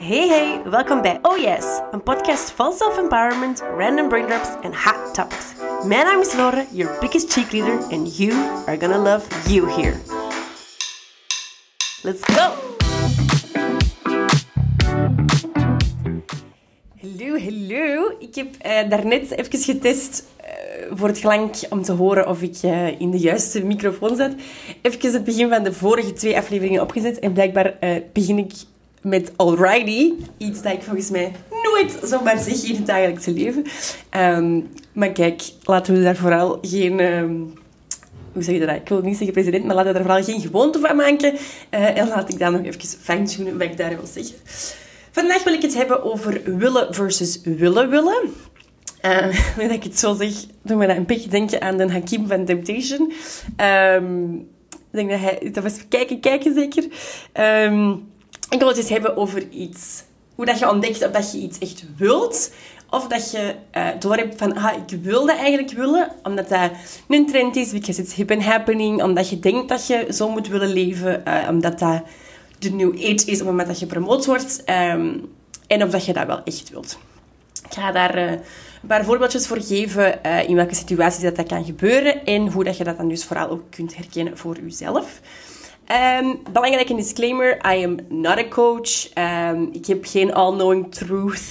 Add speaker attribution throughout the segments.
Speaker 1: Hey hey, welkom bij Oh Yes, een podcast vol self-empowerment, random braindrops en hot topics. Mijn naam is Lore, your biggest cheerleader, and you are gonna love you here. Let's go! Hallo, hallo. Ik heb uh, daarnet even getest uh, voor het gelang om te horen of ik uh, in de juiste microfoon zat. Even het begin van de vorige twee afleveringen opgezet en blijkbaar begin ik met alrighty. Iets dat ik volgens mij nooit zomaar zeg in het dagelijkse leven. Um, maar kijk, laten we daar vooral geen... Um, hoe zeg je dat? Ik wil niet zeggen president, maar laten we daar vooral geen gewoonte van maken. En laat ik dan nog even fine-tunen wat ik daar wil zeggen. Vandaag wil ik het hebben over willen versus willen willen. Uh, dat ik het zo zeg, doet me dat een beetje denken aan de Hakim van Temptation. Um, ik denk dat hij... Dat was kijken, kijken zeker. Ik wil het eens hebben over iets. Hoe dat je ontdekt of dat je iets echt wilt. Of dat je uh, doorhebt van, ah, ik wil dat eigenlijk willen. Omdat dat een trend is, because it's hip happening. Omdat je denkt dat je zo moet willen leven. Uh, omdat dat de new age is op het moment dat je promoot wordt. Um, en of dat je dat wel echt wilt. Ik ga daar uh, een paar voorbeeldjes voor geven in welke situaties dat, dat kan gebeuren. En hoe dat je dat dan dus vooral ook kunt herkennen voor jezelf. Um, belangrijke disclaimer, I am not a coach. Um, ik heb geen all-knowing truth.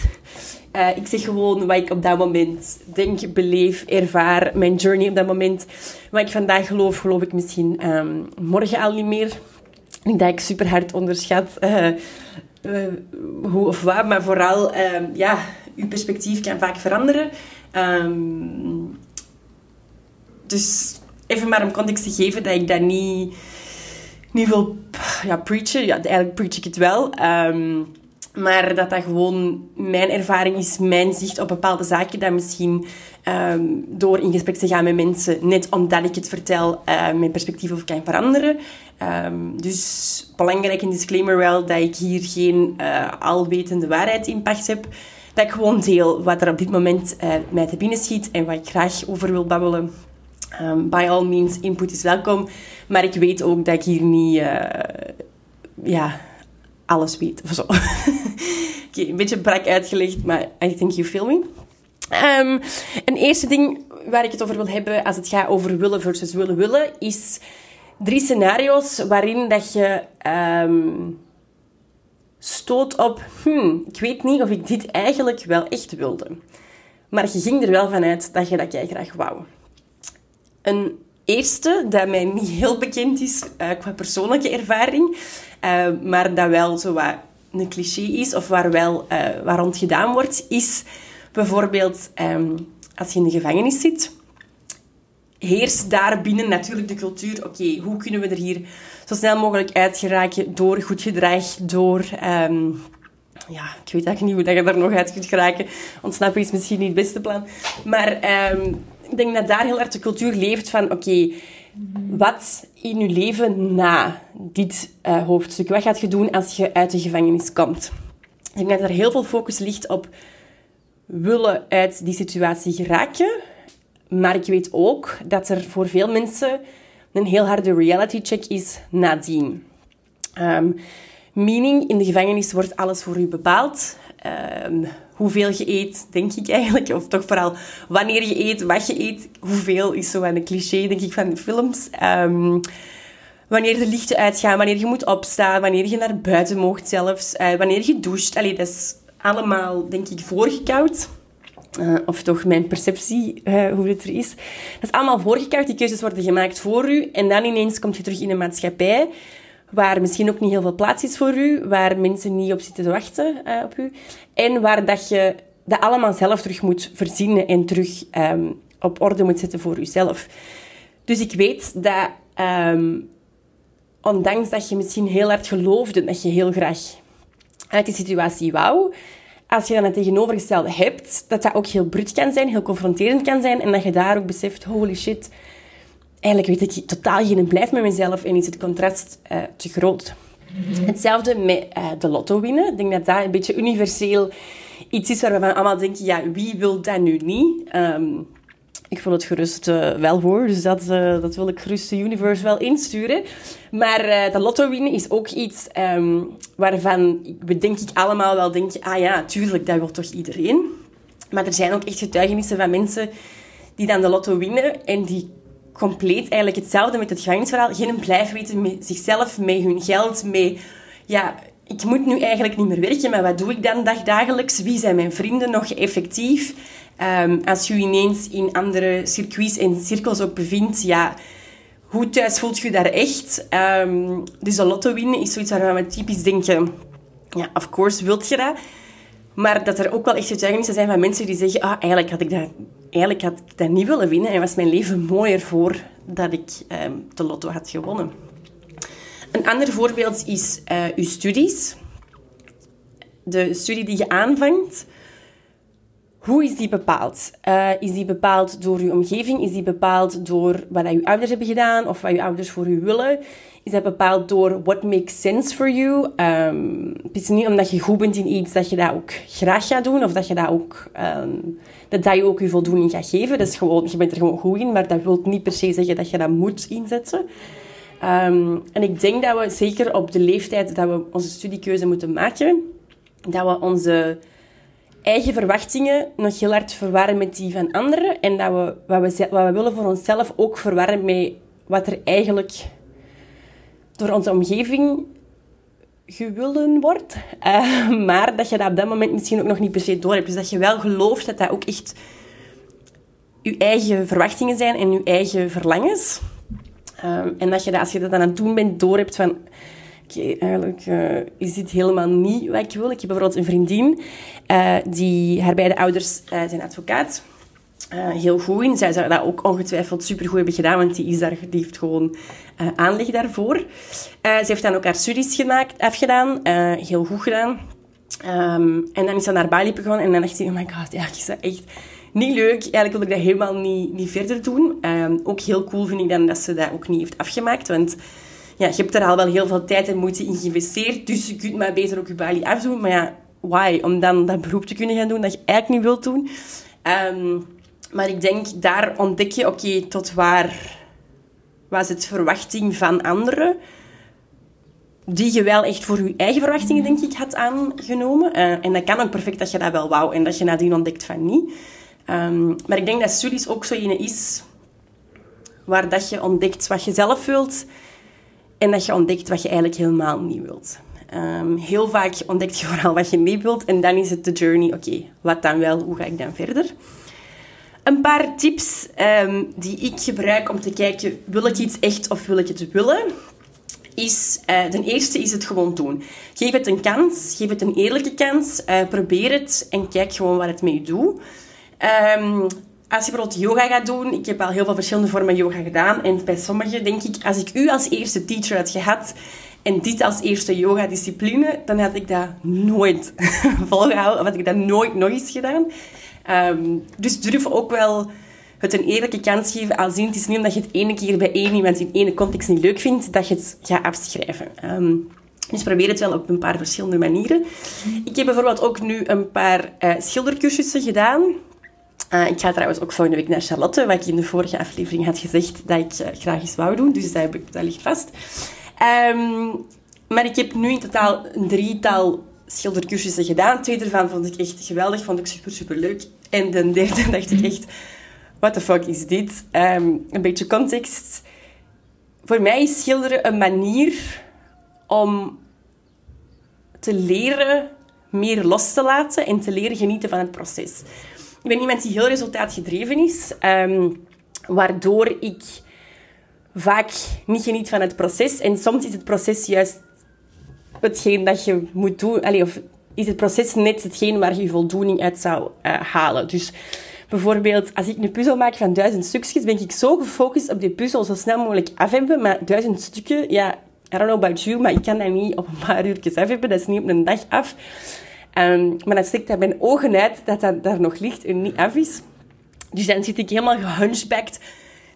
Speaker 1: Uh, ik zeg gewoon wat ik op dat moment denk, beleef, ervaar. Mijn journey op dat moment. Wat ik vandaag geloof, geloof ik misschien um, morgen al niet meer. Ik denk ik super hard onderschat uh, uh, hoe of wat. Maar vooral, ja, uw perspectief kan vaak veranderen. dus even maar om context te geven dat ik dat niet niet wil ja, preachen. Ja, eigenlijk preach ik het wel. Ehm, maar dat dat gewoon mijn ervaring is, mijn zicht op bepaalde zaken. Dat misschien ehm, door in gesprek te gaan met mensen, net omdat ik het vertel, uh, mijn perspectief over kan veranderen. Um, dus belangrijk een disclaimer wel dat ik hier geen uh, alwetende waarheid in pacht heb. Dat ik gewoon deel wat er op dit moment uh, mij te binnen schiet en wat ik graag over wil babbelen. Um, by all means, input is welkom. Maar ik weet ook dat ik hier niet uh, ja, alles weet of zo. een beetje brak uitgelegd, maar I think you feel me. Um, een eerste ding waar ik het over wil hebben als het gaat over willen versus willen willen, is drie scenario's waarin dat je um, stoot op, hmm, ik weet niet of ik dit eigenlijk wel echt wilde. Maar je ging er wel vanuit dat je dat jij graag wou. Een eerste, dat mij niet heel bekend is uh, qua persoonlijke ervaring, uh, maar dat wel zo wat een cliché is, of waar wel uh, waar rond gedaan wordt, is bijvoorbeeld um, als je in de gevangenis zit. Heerst daar binnen natuurlijk de cultuur, oké, hoe kunnen we er hier zo snel mogelijk uit geraken door goed gedrag, door... Um, ja, ik weet eigenlijk niet hoe dat je daar nog uit kunt geraken. Ontsnappen is misschien niet het beste plan. Maar um, ik denk dat daar heel erg de cultuur leeft van... Oké, wat in je leven na dit uh, hoofdstuk? Wat gaat je doen als je uit de gevangenis komt? Ik denk dat er heel veel focus ligt op willen uit die situatie geraken. Maar ik weet ook dat er voor veel mensen een heel harde reality check is nadien. Um, meaning, in de gevangenis wordt alles voor u bepaald. Um, hoeveel je eet, denk ik eigenlijk. Of toch vooral wanneer je eet, wat je eet. Hoeveel is zo een cliché, denk ik, van de films. Um, wanneer de lichten uitgaan, wanneer je moet opstaan, wanneer je naar buiten mocht zelfs. Uh, wanneer je doucht. Dat is allemaal, denk ik, voorgekoud. Uh, of toch mijn perceptie, uh, hoe het er is. Dat is allemaal voorgekoud. Die keuzes worden gemaakt voor u. En dan ineens kom je terug in een maatschappij waar misschien ook niet heel veel plaats is voor u, waar mensen niet op zitten te wachten uh, op u. En waar dat je dat allemaal zelf terug moet verzinnen en terug um, op orde moet zetten voor uzelf. Dus ik weet dat, um, ondanks dat je misschien heel hard geloofde dat je heel graag uit die situatie wou, als je dan het tegenovergestelde hebt, dat dat ook heel brut kan zijn, heel confronterend kan zijn, en dat je daar ook beseft, holy shit, eigenlijk weet ik totaal geen blijf met mezelf en is het contrast uh, te groot. Hetzelfde met uh, de lotto winnen. Ik denk dat dat een beetje universeel iets is waar we allemaal denken, ja, wie wil dat nu niet? Um, ik voel het gerust uh, wel voor, dus dat, dat wil ik gerust de universe wel insturen. Maar de lotto winnen is ook iets um, waarvan we denk ik allemaal wel denken, ah ja, tuurlijk, dat wil toch iedereen. Maar er zijn ook echt getuigenissen van mensen die dan de lotto winnen en die compleet eigenlijk hetzelfde met het gevangenisverhaal, geen blijf weten met zichzelf, met hun geld, met ja, ik moet nu eigenlijk niet meer werken, maar wat doe ik dan dagdagelijks? Wie zijn mijn vrienden nog effectief? Um, als je ineens in andere circuits en cirkels ook bevindt, ja, hoe thuis voelt je daar echt? Um, dus de lotto winnen is zoiets waar we typisch denken, ja, of course wilt je dat. Maar dat er ook wel echt getuigenissen zijn van mensen die zeggen, ah, eigenlijk had ik dat, eigenlijk had ik dat niet willen winnen en was mijn leven mooier voor dat ik um, de lotto had gewonnen. Een ander voorbeeld is uh, uw studies. De studie die je aanvangt, hoe is die bepaald? Uh, is die bepaald door uw omgeving? Is die bepaald door wat uw ouders hebben gedaan of wat uw ouders voor u willen? Is dat bepaald door what makes sense for you? Um, het is niet omdat je goed bent in iets dat je dat ook graag gaat doen of dat je dat ook, um, dat, dat je ook je voldoening gaat geven. Dat is gewoon, je bent er gewoon goed in, maar dat wil niet per se zeggen dat je dat moet inzetten. Um, en ik denk dat we zeker op de leeftijd dat we onze studiekeuze moeten maken, dat we onze eigen verwachtingen nog heel hard verwarren met die van anderen. En dat we wat we, wat we willen voor onszelf ook verwarren met wat er eigenlijk door onze omgeving gewillen wordt. Uh, maar dat je dat op dat moment misschien ook nog niet per se door hebt. Dus dat je wel gelooft dat dat ook echt je eigen verwachtingen zijn en je eigen verlangens. Uh, en dat je dat, als je dat aan het doen bent, door hebt van okay, eigenlijk uh, is dit helemaal niet wat ik wil. Ik heb bijvoorbeeld een vriendin, uh, die, haar beide ouders zijn advocaat. Heel goed in. Zij zou dat ook ongetwijfeld supergoed hebben gedaan, want die, is daar, heeft gewoon aanleg daarvoor. ze heeft dan ook haar studies gemaakt, afgedaan. heel goed gedaan. Um, en dan is ze naar Bali gegaan en dan dacht ze, oh my god, ja, is dat echt niet leuk. Eigenlijk wil ik dat helemaal niet, niet verder doen. Um, ook heel cool vind ik dan dat ze dat ook niet heeft afgemaakt, want ja, je hebt er al wel heel veel tijd en moeite in geïnvesteerd, dus je kunt maar beter ook je balie afdoen. Maar ja, why? Om dan dat beroep te kunnen gaan doen dat je eigenlijk niet wilt doen. Um, maar ik denk, daar ontdek je, oké, tot waar was het verwachting van anderen, die je wel echt voor je eigen verwachtingen, denk ik, had aangenomen. Uh, en dat kan ook perfect dat je dat wel wou en dat je nadien ontdekt van niet. Um, maar ik denk dat studies ook zo een is waar dat je ontdekt wat je zelf wilt en dat je ontdekt wat je eigenlijk helemaal niet wilt. Um, heel vaak ontdekt je vooral wat je niet wilt. En dan is het de journey. Oké, wat dan wel? Hoe ga ik dan verder? Een paar tips um, die ik gebruik om te kijken... Wil ik iets echt of wil ik het willen? Is, uh, ten eerste is het gewoon doen. Geef het een kans. Geef het een eerlijke kans. Uh, probeer het en kijk gewoon wat het mee doet. Um, als je bijvoorbeeld yoga gaat doen, ik heb al heel veel verschillende vormen yoga gedaan. En bij sommige denk ik, als ik u als eerste teacher had gehad en dit als eerste yoga-discipline, dan had ik dat nooit volgehouden. Of had ik dat nooit nog eens gedaan. Um, dus durf ook wel het een eerlijke kans geven. Al zien het is niet omdat je het ene keer bij één iemand in ene context niet leuk vindt, dat je het gaat afschrijven. Um, dus probeer het wel op een paar verschillende manieren. Ik heb bijvoorbeeld ook nu een paar uh, schildercursussen gedaan. Uh, ik ga trouwens ook volgende week naar Charlotte, wat ik in de vorige aflevering had gezegd dat ik uh, graag eens wou doen. Dus dat, heb ik, dat ligt vast. Um, maar ik heb nu in totaal een drietal schildercursussen gedaan. Twee daarvan vond ik echt geweldig, vond ik super, super leuk. En de derde dacht ik echt, what the fuck is dit? Um, een beetje context. Voor mij is schilderen een manier om te leren meer los te laten en te leren genieten van het proces. Ik ben iemand die heel resultaatgedreven is, um, waardoor ik vaak niet geniet van het proces. En soms is het proces juist hetgeen dat je moet doen. Of is het proces net hetgeen waar je voldoening uit zou uh, halen. Dus bijvoorbeeld, als ik een puzzel maak van duizend stukjes, ben ik zo gefocust op die puzzel zo snel mogelijk af hebben. Maar duizend stukken, ja, I don't know about you, maar ik kan dat niet op een paar uurtjes af hebben. Dat is niet op een dag af. Um, maar dan steekt dat mijn ogen uit dat dat daar nog ligt en niet af is. Dus dan zit ik helemaal gehunchbacked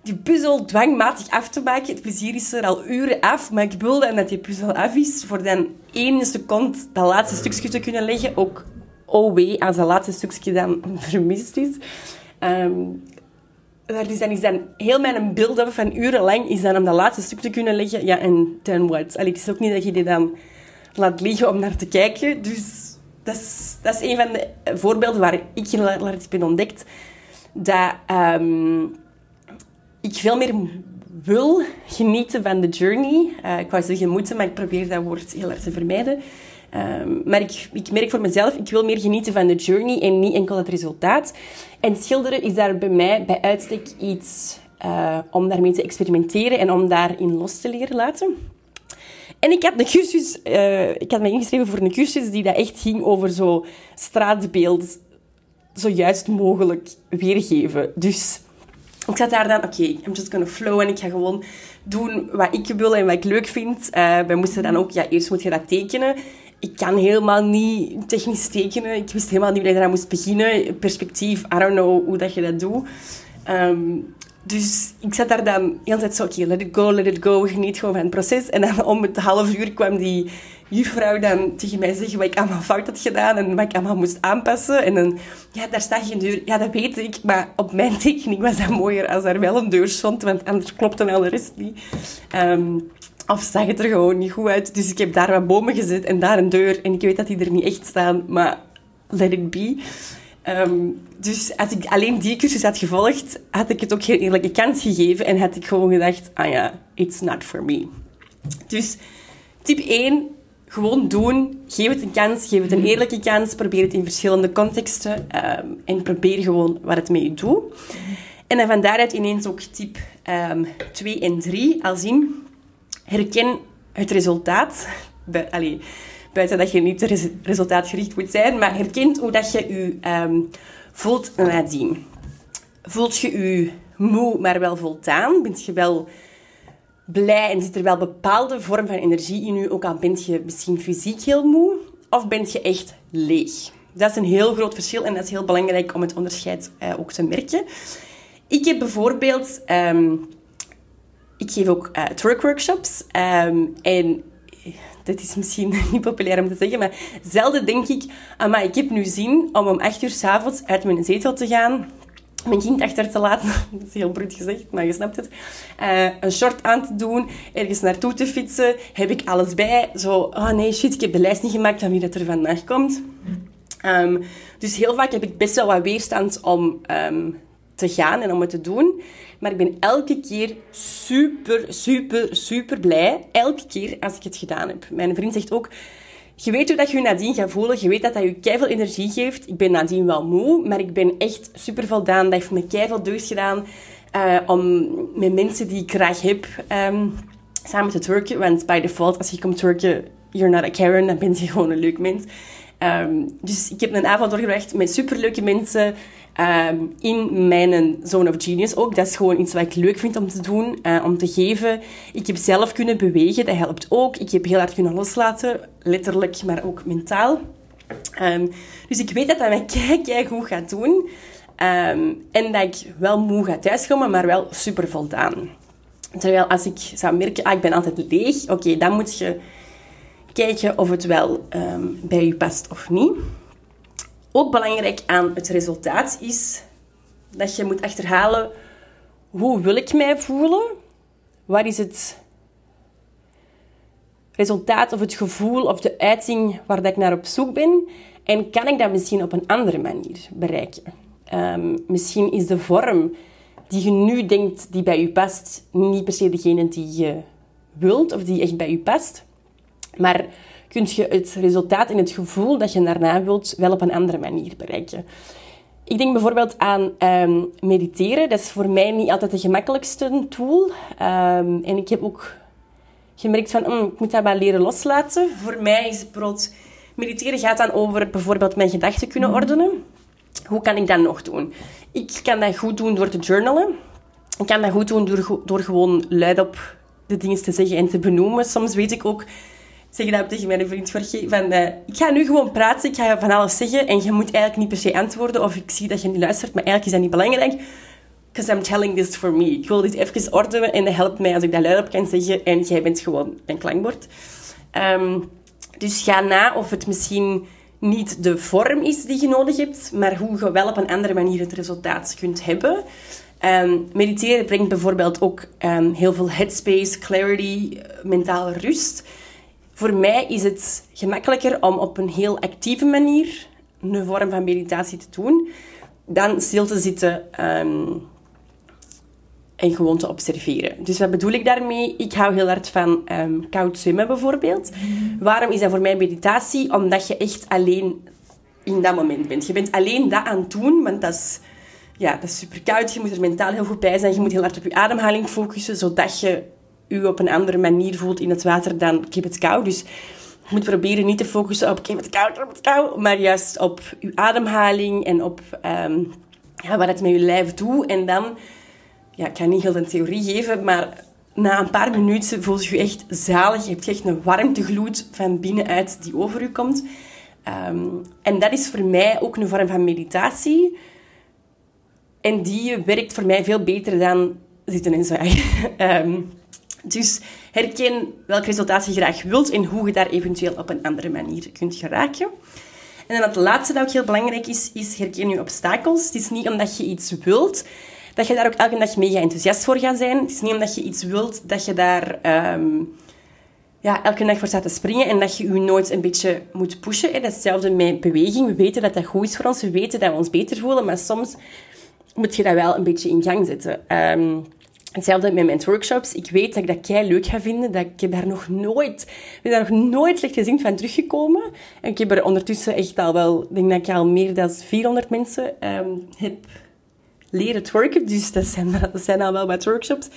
Speaker 1: die puzzel dwangmatig af te maken. Het plezier is er al uren af, maar ik wil dan dat die puzzel af is. Voor dan één seconde dat laatste stukje te kunnen leggen. Ook oh wee, als dat laatste stukje dan vermist is. Um, dan, is dan heel mijn build-up van urenlang is dan om dat laatste stuk te kunnen leggen. Ja, en then what? Allee, het is ook niet dat je die dan laat liggen om naar te kijken. Dus dat is, dat is een van de voorbeelden waar ik erg ben ontdekt. Dat um, ik veel meer wil genieten van de journey. Uh, ik wou zeggen moeten, maar ik probeer dat woord heel erg te vermijden. Um, maar ik, ik merk voor mezelf, ik wil meer genieten van de journey en niet enkel het resultaat. En schilderen is daar bij mij bij uitstek iets uh, om daarmee te experimenteren en om daarin los te leren laten. En ik had, een cursus, uh, ik had me ingeschreven voor een cursus die dat echt ging over zo straatbeeld zo juist mogelijk weergeven. Dus ik zat daar dan, oké, I'm just gonna flow en ik ga gewoon doen wat ik wil en wat ik leuk vind. Uh, wij moesten dan ook, ja, eerst moet je dat tekenen. Ik kan helemaal niet technisch tekenen. Ik wist helemaal niet hoe je eraan moest beginnen. Perspectief, I don't know hoe dat je dat doet. Um, dus ik zat daar dan de hele tijd zo, oké, let it go, let it go. Geniet gewoon van het proces. En dan om het half uur kwam die juffrouw dan tegen mij zeggen wat ik allemaal fout had gedaan en wat ik allemaal moest aanpassen. En dan, ja, daar staat geen deur. Ja, dat weet ik, maar op mijn tekening was dat mooier als er wel een deur stond, want anders klopte al de rest niet. Um, of zag het er gewoon niet goed uit. Dus ik heb daar wat bomen gezet en daar een deur. En ik weet dat die er niet echt staan, maar let it be. Um, dus als ik alleen die cursus had gevolgd, had ik het ook geen eerlijke kans gegeven en had ik gewoon gedacht, ah ja, it's not for me. Dus tip 1, gewoon doen. Geef het een kans, geef het een eerlijke kans. Probeer het in verschillende contexten um, en probeer gewoon wat het met je doet. En dan van daaruit ineens ook tip um, 2 en 3, als in herken het resultaat. Buiten dat je niet resultaatgericht moet zijn, maar herkent hoe dat je je um, voelt nadien. Voelt je je moe, maar wel voldaan? Bent je wel blij en zit er wel bepaalde vorm van energie in je, ook al bent je misschien fysiek heel moe? Of bent je echt leeg? Dat is een heel groot verschil en dat is heel belangrijk om het onderscheid uh, ook te merken. Ik heb bijvoorbeeld... Um, ik geef ook uh, twerk-workshops. Um, en dit is misschien niet populair om te zeggen, maar zelden denk ik, maar ik heb nu zin om om acht uur s'avonds uit mijn zetel te gaan, mijn kind achter te laten, dat is heel bruut gezegd, maar je snapt het, uh, een short aan te doen, ergens naartoe te fietsen, heb ik alles bij, zo, oh nee, shit, ik heb de lijst niet gemaakt van wie dat er vandaag komt. Um, dus heel vaak heb ik best wel wat weerstand om um, te gaan en om het te doen. Maar ik ben elke keer super, super, super blij. Elke keer als ik het gedaan heb. Mijn vriend zegt ook... Je weet hoe dat je je nadien gaat voelen. Je weet dat dat je keiveel energie geeft. Ik ben nadien wel moe, maar ik ben echt super voldaan. Dat heeft me keiveel deugd gedaan. Uh, om met mensen die ik graag heb um, samen te twerken. Want by default, als je komt twerken, you're not a Karen. Dan ben je gewoon een leuk mens. Um, dus ik heb een avond doorgebracht met superleuke mensen. Um, in mijn zone of genius ook. Dat is gewoon iets wat ik leuk vind om te doen, uh, om te geven. Ik heb zelf kunnen bewegen, dat helpt ook. Ik heb heel hard kunnen loslaten, letterlijk, maar ook mentaal. Um, dus ik weet dat dat mij kijk, kijk goed gaat doen. Um, en dat ik wel moe ga thuiskomen, maar wel super voldaan. Terwijl als ik zou merken, ah, ik ben altijd leeg, oké, dan moet je kijken of het wel bij je past of niet. Ook belangrijk aan het resultaat is dat je moet achterhalen hoe wil ik mij voelen? Wat is het resultaat of het gevoel of de uiting waar dat ik naar op zoek ben? En kan ik dat misschien op een andere manier bereiken? Um, misschien is de vorm die je nu denkt die bij je past, niet per se degene die je wilt of die echt bij je past. Maar kun je het resultaat en het gevoel dat je daarna wilt wel op een andere manier bereiken. Ik denk bijvoorbeeld aan um, mediteren. Dat is voor mij niet altijd de gemakkelijkste tool. Um, en ik heb ook gemerkt van, mm, ik moet dat wel leren loslaten. Voor mij is het bijvoorbeeld... Mediteren gaat dan over bijvoorbeeld mijn gedachten kunnen mhm. ordenen. Hoe kan ik dat nog doen? Ik kan dat goed doen door te journalen. Ik kan dat goed doen door, door gewoon luidop de dingen te zeggen en te benoemen. Soms weet ik ook zeg dat tegen mijn vriend Jorge, van uh, ik ga nu gewoon praten, ik ga van alles zeggen en je moet eigenlijk niet per se antwoorden of ik zie dat je niet luistert, maar eigenlijk is dat niet belangrijk. Because I'm telling this for me. Ik wil dit even ordenen en dat helpt mij als ik dat luidop kan zeggen en jij bent gewoon een klankbord. Um, dus ga na of het misschien niet de vorm is die je nodig hebt, maar hoe je wel op een andere manier het resultaat kunt hebben. Ehm, mediteren brengt bijvoorbeeld ook ehm, heel veel headspace, clarity, mentale rust. Voor mij is het gemakkelijker om op een heel actieve manier een vorm van meditatie te doen dan stil te zitten um, en gewoon te observeren. Dus wat bedoel ik daarmee? Ik hou heel hard van um, koud zwemmen bijvoorbeeld. Waarom is dat voor mij meditatie? Omdat je echt alleen in dat moment bent. Je bent alleen dat aan het doen, want dat is, ja, dat is super koud. Je moet er mentaal heel goed bij zijn. Je moet heel hard op je ademhaling focussen, zodat je je op een andere manier voelt in het water dan ik het koud. Dus je moet proberen niet te focussen op ik het koud, heb het koud, maar juist op je ademhaling en op um, ja, wat het met je lijf doet. En dan, ja, ik ga niet heel de theorie geven, maar na een paar minuten voel je je echt zalig. Je hebt echt een warmtegloed van binnenuit die over je komt. Um, en dat is voor mij ook een vorm van meditatie. En die werkt voor mij veel beter dan zitten en zwaaien. um, dus herken welk resultaat je graag wilt en hoe je daar eventueel op een andere manier kunt geraken. En dan het laatste dat ook heel belangrijk is, is herken je obstakels. Het is niet omdat je iets wilt, dat je daar ook elke dag mega enthousiast voor gaat zijn. Het is niet omdat je iets wilt, dat je daar um, ja, elke dag voor staat te springen en dat je je nooit een beetje moet pushen. Is hetzelfde met beweging. We weten dat dat goed is voor ons. We weten dat we ons beter voelen, maar soms moet je dat wel een beetje in gang zetten. Um, Hetzelfde met mijn workshops. Ik weet dat ik dat kei leuk ga vinden. Dat ik heb daar nog nooit, ben daar nog nooit slecht gezien van teruggekomen. En ik heb er ondertussen echt al wel, denk dat ik al meer dan 400 mensen um, heb leren twerken. Dus dat zijn, dat zijn al wel wat workshops.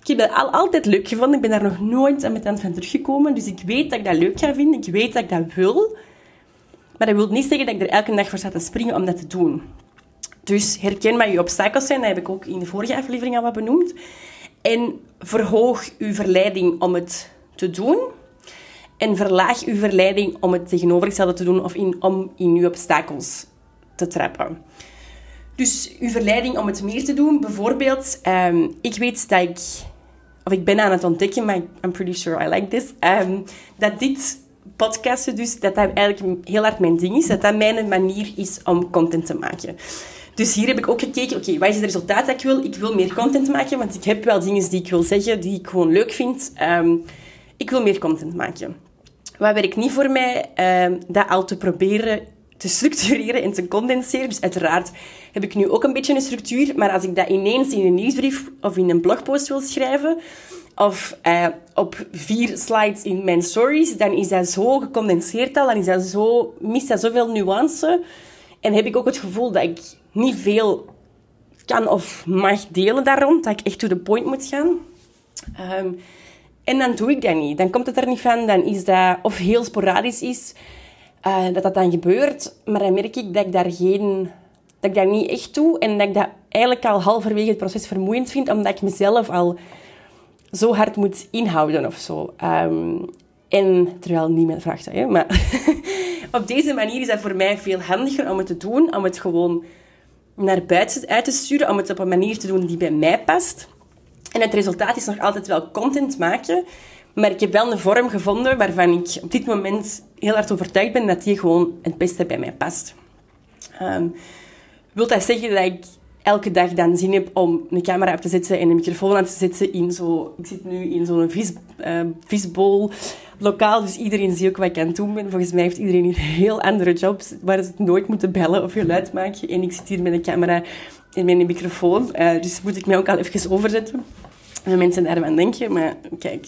Speaker 1: Ik heb dat al, altijd leuk gevonden. Ik ben daar nog nooit aan mijn van teruggekomen. Dus ik weet dat ik dat leuk ga vinden. Ik weet dat ik dat wil. Maar dat wil niet zeggen dat ik er elke dag voor sta te springen om dat te doen. Dus herken wat je obstakels zijn, dat heb ik ook in de vorige aflevering al wat benoemd. En verhoog je verleiding om het te doen. En verlaag je verleiding om het tegenovergestelde te doen of in, om in je obstakels te trappen. Dus uw verleiding om het meer te doen, bijvoorbeeld, um, ik weet dat ik, of ik ben aan het ontdekken, maar I'm pretty sure I like this, um, dat dit podcasten dus, dat dat eigenlijk heel hard mijn ding is, dat dat mijn manier is om content te maken. Dus hier heb ik ook gekeken, oké, wat is het resultaat dat ik wil? Ik wil meer content maken, want ik heb wel dingen die ik wil zeggen, die ik gewoon leuk vind. Um, ik wil meer content maken. Wat werkt niet voor mij? Um, dat al te proberen te structureren en te condenseren. Dus uiteraard heb ik nu ook een beetje een structuur, maar als ik dat ineens in een nieuwsbrief of in een blogpost wil schrijven, of uh, op vier slides in mijn stories, dan is dat zo gecondenseerd al, dan is dat zo, mist dat zoveel nuance. En heb ik ook het gevoel dat ik niet veel kan of mag delen daar rond, dat ik echt to the point moet gaan. Um, en dan doe ik dat niet. Dan komt het er niet van. Dan is dat of heel sporadisch is, uh, dat dat dan gebeurt. Maar dan merk ik dat ik daar geen... Dat ik dat niet echt doe. En dat ik dat eigenlijk al halverwege het proces vermoeiend vind. Omdat ik mezelf al zo hard moet inhouden of zo. Um, en terwijl niemand vraagt dat, hè. Maar op deze manier is dat voor mij veel handiger om het te doen. Om het gewoon naar buiten uit te sturen, om het op een manier te doen die bij mij past. En het resultaat is nog altijd wel content maken, maar ik heb wel een vorm gevonden waarvan ik op dit moment heel hard overtuigd ben dat die gewoon het beste bij mij past. Um, wil dat zeggen dat ik elke dag dan zin heb om een camera op te zetten en een microfoon aan te zetten in zo... Ik zit nu in zo'n vis, uh, visbol lokaal, dus iedereen ziet ook wat ik aan het doen ben. Volgens mij heeft iedereen hier heel andere jobs waar ze nooit moeten bellen of geluid maken. En ik zit hier met een camera en een microfoon, uh, dus moet ik mij ook al even overzetten. En mensen daar aan denken, maar kijk...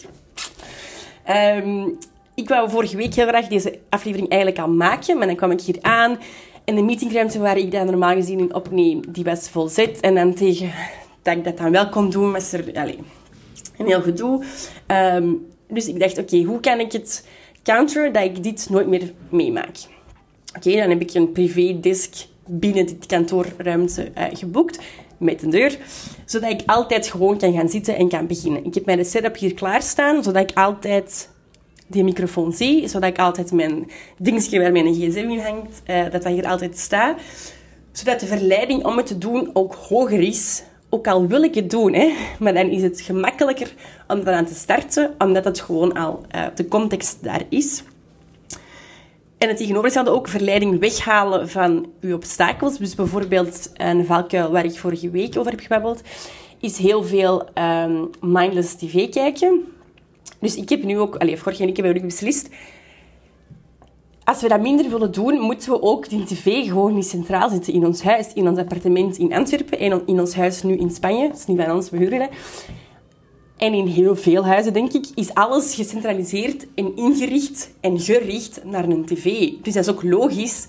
Speaker 1: Um, ik wou vorige week heel graag deze aflevering eigenlijk al maken, maar dan kwam ik hier aan en de meetingruimte waar ik dan normaal gezien in opneem, die was vol zit. En dan tegen dat ik dat dan wel kon doen, was er allez, een heel gedoe. Um, dus ik dacht, oké, hoe kan ik het counteren dat ik dit nooit meer meemaak? Oké, dan heb ik een privé-disk binnen dit kantoorruimte uh, geboekt met een deur, zodat ik altijd gewoon kan gaan zitten en kan beginnen. Ik heb mijn setup hier klaarstaan, zodat ik altijd die microfoon zie, zodat ik altijd mijn dingetje waar mijn gsm in hangt, uh, dat dat hier altijd staat. Zodat de verleiding om het te doen ook hoger is. Ook al wil ik het doen, hè, maar dan is het gemakkelijker om eraan te starten, omdat het gewoon al uh, de context daar is. En het tegenovergestelde ook, verleiding weghalen van uw obstakels. Dus bijvoorbeeld een valkuil waar ik vorige week over heb gebabbeld, is heel veel um, mindless tv kijken. Dus ik heb nu ook, allez, vorige week beslist, als we dat minder willen doen, moeten we ook die tv gewoon niet centraal zitten in ons huis, in ons appartement in Antwerpen en in ons huis nu in Spanje. Dat is niet van ons, we huren dat. En in heel veel huizen, denk ik, is alles gecentraliseerd en ingericht en gericht naar een tv. Dus dat is ook logisch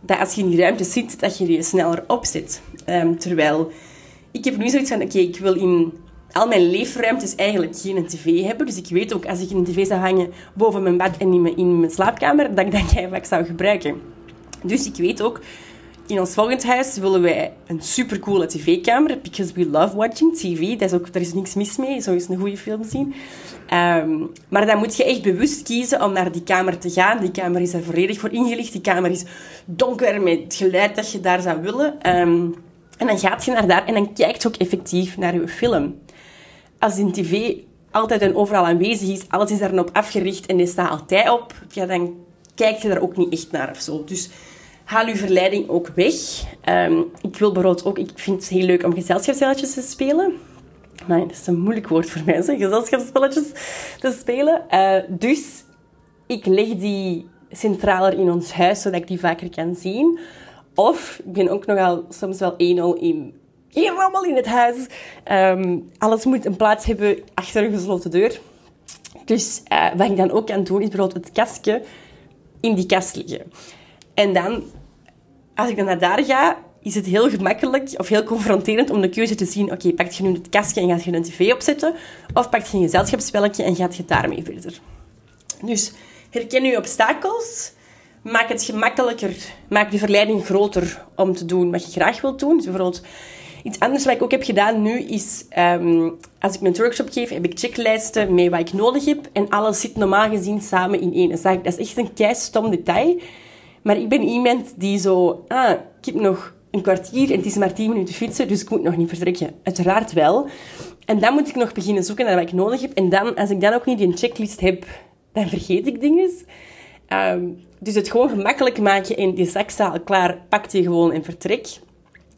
Speaker 1: dat als je in die ruimte zit, dat je die sneller opzet. Um, terwijl ik heb nu zoiets van, oké, ik wil in al mijn leefruimtes eigenlijk geen tv hebben. Dus ik weet ook, als ik een tv zou hangen boven mijn bed en in mijn, in mijn slaapkamer, dat ik dat vaak zou gebruiken. Dus ik weet ook, in ons volgend huis willen wij een supercoole tv-kamer. Because we love watching tv. Dat is ook, daar is niks mis mee. Zo is een goede film zien. Um, maar dan moet je echt bewust kiezen om naar die kamer te gaan. Die kamer is er volledig voor ingelicht. Die kamer is donker met het geluid dat je daar zou willen. Um, en dan gaat je naar daar en dan kijkt je ook effectief naar je film. Als die tv altijd en overal aanwezig is, alles is daarop afgericht en die staat altijd op, ja, dan kijk je daar ook niet echt naar of zo. Dus haal je verleiding ook weg. Um, ik wil bijvoorbeeld ook, ik vind het heel leuk om gezelschapsspelletjes te spelen. Nee, dat is een moeilijk woord voor mij, gezelschapsspelletjes te spelen. Uh, dus ik leg die centraler in ons huis, zodat ik die vaker kan zien. Of, ik ben ook nogal soms wel 1-0 in geen rommel in het huis. Um, alles moet een plaats hebben achter een gesloten deur. Dus uh, wat ik dan ook kan doen, is bijvoorbeeld het kastje in die kast leggen. En dan, als ik dan naar daar ga, is het heel gemakkelijk of heel confronterend om de keuze te zien. Oké, okay, pak je nu het kastje en gaat je een tv opzetten? Of pak je een gezelschapsspelletje en gaat je daarmee verder? Dus herken je obstakels. Maak het gemakkelijker. Maak de verleiding groter om te doen wat je graag wilt doen. Dus bijvoorbeeld, iets anders wat ik ook heb gedaan nu is... Um, als ik mijn workshop geef, heb ik checklijsten met wat ik nodig heb. En alles zit normaal gezien samen in één. Dus dat is echt een kei stom detail. Maar ik ben iemand die zo... Ah, ik heb nog een kwartier en het is maar tien minuten fietsen, dus ik moet nog niet vertrekken. Uiteraard wel. En dan moet ik nog beginnen zoeken naar wat ik nodig heb. En dan, als ik dan ook niet die checklist heb, dan vergeet ik dingen. Um, dus het gewoon gemakkelijk maken en die zak staat al klaar, pak je gewoon en vertrek.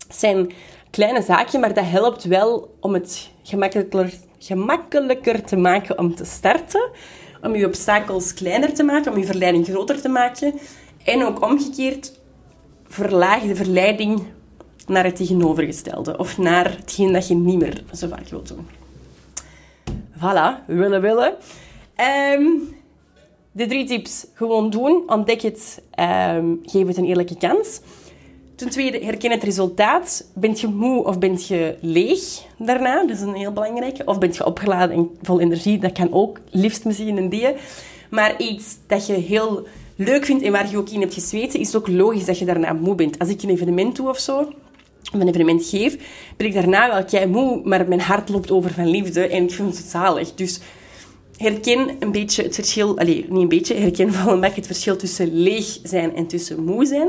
Speaker 1: Zijn kleine zaakjes, maar dat helpt wel om het gemakkelijker, gemakkelijker te maken om te starten. Om je obstakels kleiner te maken, om je verleiding groter te maken. En ook omgekeerd, verlaag de verleiding naar het tegenovergestelde. Of naar hetgeen dat je niet meer zo vaak wilt doen. Voilà, willen willen. Um, de drie tips. Gewoon doen, ontdek het, um, geef het een eerlijke kans. Ten tweede, herken het resultaat. Bent je moe of bent je leeg daarna? Dat is een heel belangrijke. Of bent je opgeladen en vol energie? Dat kan ook, liefst misschien een die. Maar iets dat je heel leuk vindt en waar je ook in hebt gezweten, is het ook logisch dat je daarna moe bent. Als ik een evenement doe of zo, of een evenement geef, ben ik daarna wel kei moe, maar mijn hart loopt over van liefde en ik vind het zalig. Dus herken een beetje het verschil, allez, niet een beetje, herken van een het verschil tussen leeg zijn en tussen moe zijn.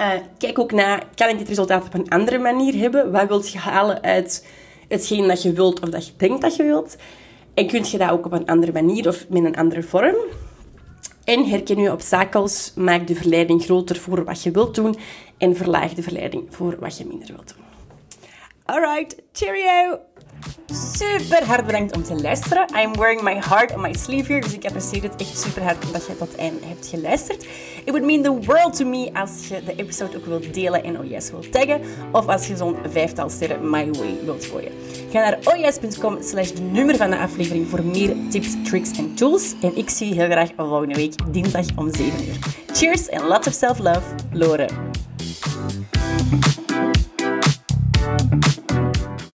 Speaker 1: Uh, kijk ook naar, kan ik dit resultaat op een andere manier hebben? Wat wilt je halen uit hetgeen dat je wilt of dat je denkt dat je wilt? En kun je dat ook op een andere manier of met een andere vorm? En herken je obstakels, maak de verleiding groter voor wat je wilt doen en verlaag de verleiding voor wat je minder wilt doen. Alright, cheerio! Super hard bedankt om te luisteren. I'm wearing my heart on my sleeve here, dus ik apprecieer het echt super hard dat je tot het einde hebt geluisterd. It would mean the world to me als je de episode ook wilt delen en yes wilt taggen, of als je zo'n vijftal sterren my way wilt gooien. Ga naar oyes.com slash de nummer van de aflevering voor meer tips, tricks en tools. En ik zie je heel graag volgende week dinsdag om 7 uur. Cheers en lots of self-love, Lore. Thank you